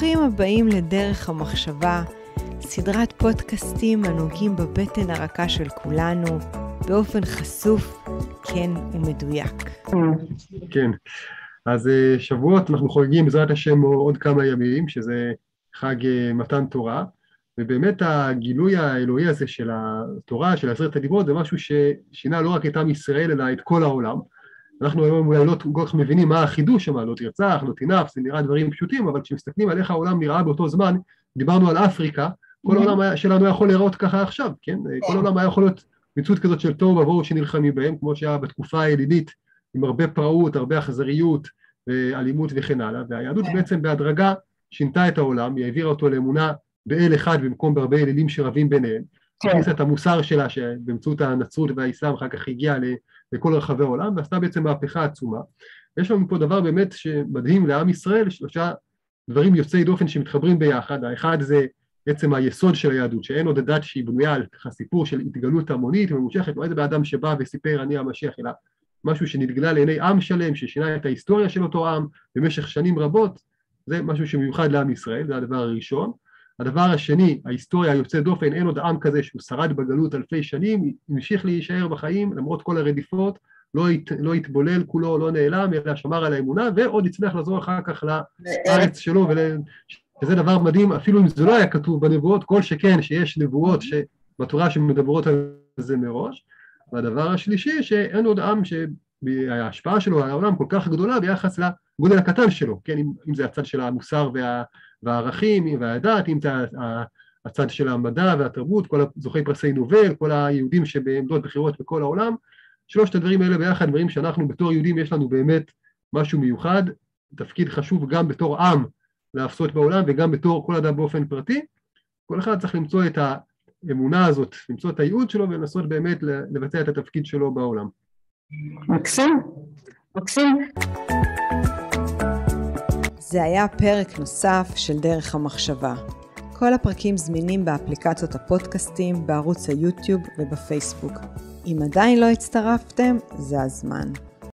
ברוכים הבאים לדרך המחשבה, סדרת פודקאסטים הנוגעים בבטן הרכה של כולנו, באופן חשוף, כן ומדויק. כן, אז אה, שבועות אנחנו חוגגים בעזרת השם עוד כמה ימים, שזה חג אה, מתן תורה, ובאמת הגילוי האלוהי הזה של התורה, של עשרת הדיברות, זה משהו ששינה לא רק את עם ישראל, אלא את כל העולם. אנחנו היום אולי לא כל כך מבינים מה החידוש שם, לא תרצח, לא תנף, זה נראה דברים פשוטים, אבל כשמסתכלים על איך העולם נראה באותו זמן, דיברנו על אפריקה, כל mm-hmm. העולם שלנו יכול להיראות ככה עכשיו, כן? כל העולם היה יכול להיות מציאות כזאת של תוהו ובוהו שנלחמים בהם, כמו שהיה בתקופה הילידית, עם הרבה פראות, הרבה אכזריות, ואלימות וכן הלאה, והיהדות כן. בעצם בהדרגה שינתה את העולם, היא העבירה אותו לאמונה באל אחד במקום בהרבה אלילים שרבים ביניהם. הכניסה את המוסר שלה שבאמצעות הנצרות והאסלאם אחר כך הגיעה לכל רחבי העולם ועשתה בעצם מהפכה עצומה. יש לנו פה דבר באמת שמדהים לעם ישראל, שלושה דברים יוצאי דופן שמתחברים ביחד, האחד זה עצם היסוד של היהדות, שאין עוד דת שהיא בנויה על ככה סיפור של התגלות המונית וממושכת, לא איזה בן אדם שבא וסיפר אני המשיח, אלא משהו שנתגלה לעיני עם שלם, ששינה את ההיסטוריה של אותו עם במשך שנים רבות, זה משהו שמיוחד לעם ישראל, זה הדבר הראשון. הדבר השני, ההיסטוריה היוצאת דופן, אין עוד עם כזה שהוא שרד בגלות אלפי שנים, המשיך להישאר בחיים למרות כל הרדיפות, לא, הת, לא התבולל כולו, לא נעלם, אלא שמר על האמונה, ועוד הצליח לחזור אחר כך לארץ שלו, ול... שזה דבר מדהים, אפילו אם זה לא היה כתוב בנבואות, כל שכן שיש נבואות בתורה שמדברות על זה מראש. והדבר השלישי, שאין עוד עם שההשפעה שלו על העולם כל כך גדולה ביחס לגודל הקטן שלו, כן, אם, אם זה הצד של המוסר וה... והערכים והדת, אם זה הצד של המדע והתרבות, כל הזוכי פרסי נובל, כל היהודים שבעמדות בכירות בכל העולם, שלושת הדברים האלה ביחד, דברים שאנחנו בתור יהודים יש לנו באמת משהו מיוחד, תפקיד חשוב גם בתור עם להפסות בעולם וגם בתור כל אדם באופן פרטי, כל אחד צריך למצוא את האמונה הזאת, למצוא את הייעוד שלו ולנסות באמת לבצע את התפקיד שלו בעולם. מקסים, מקסים. זה היה פרק נוסף של דרך המחשבה. כל הפרקים זמינים באפליקציות הפודקאסטים, בערוץ היוטיוב ובפייסבוק. אם עדיין לא הצטרפתם, זה הזמן.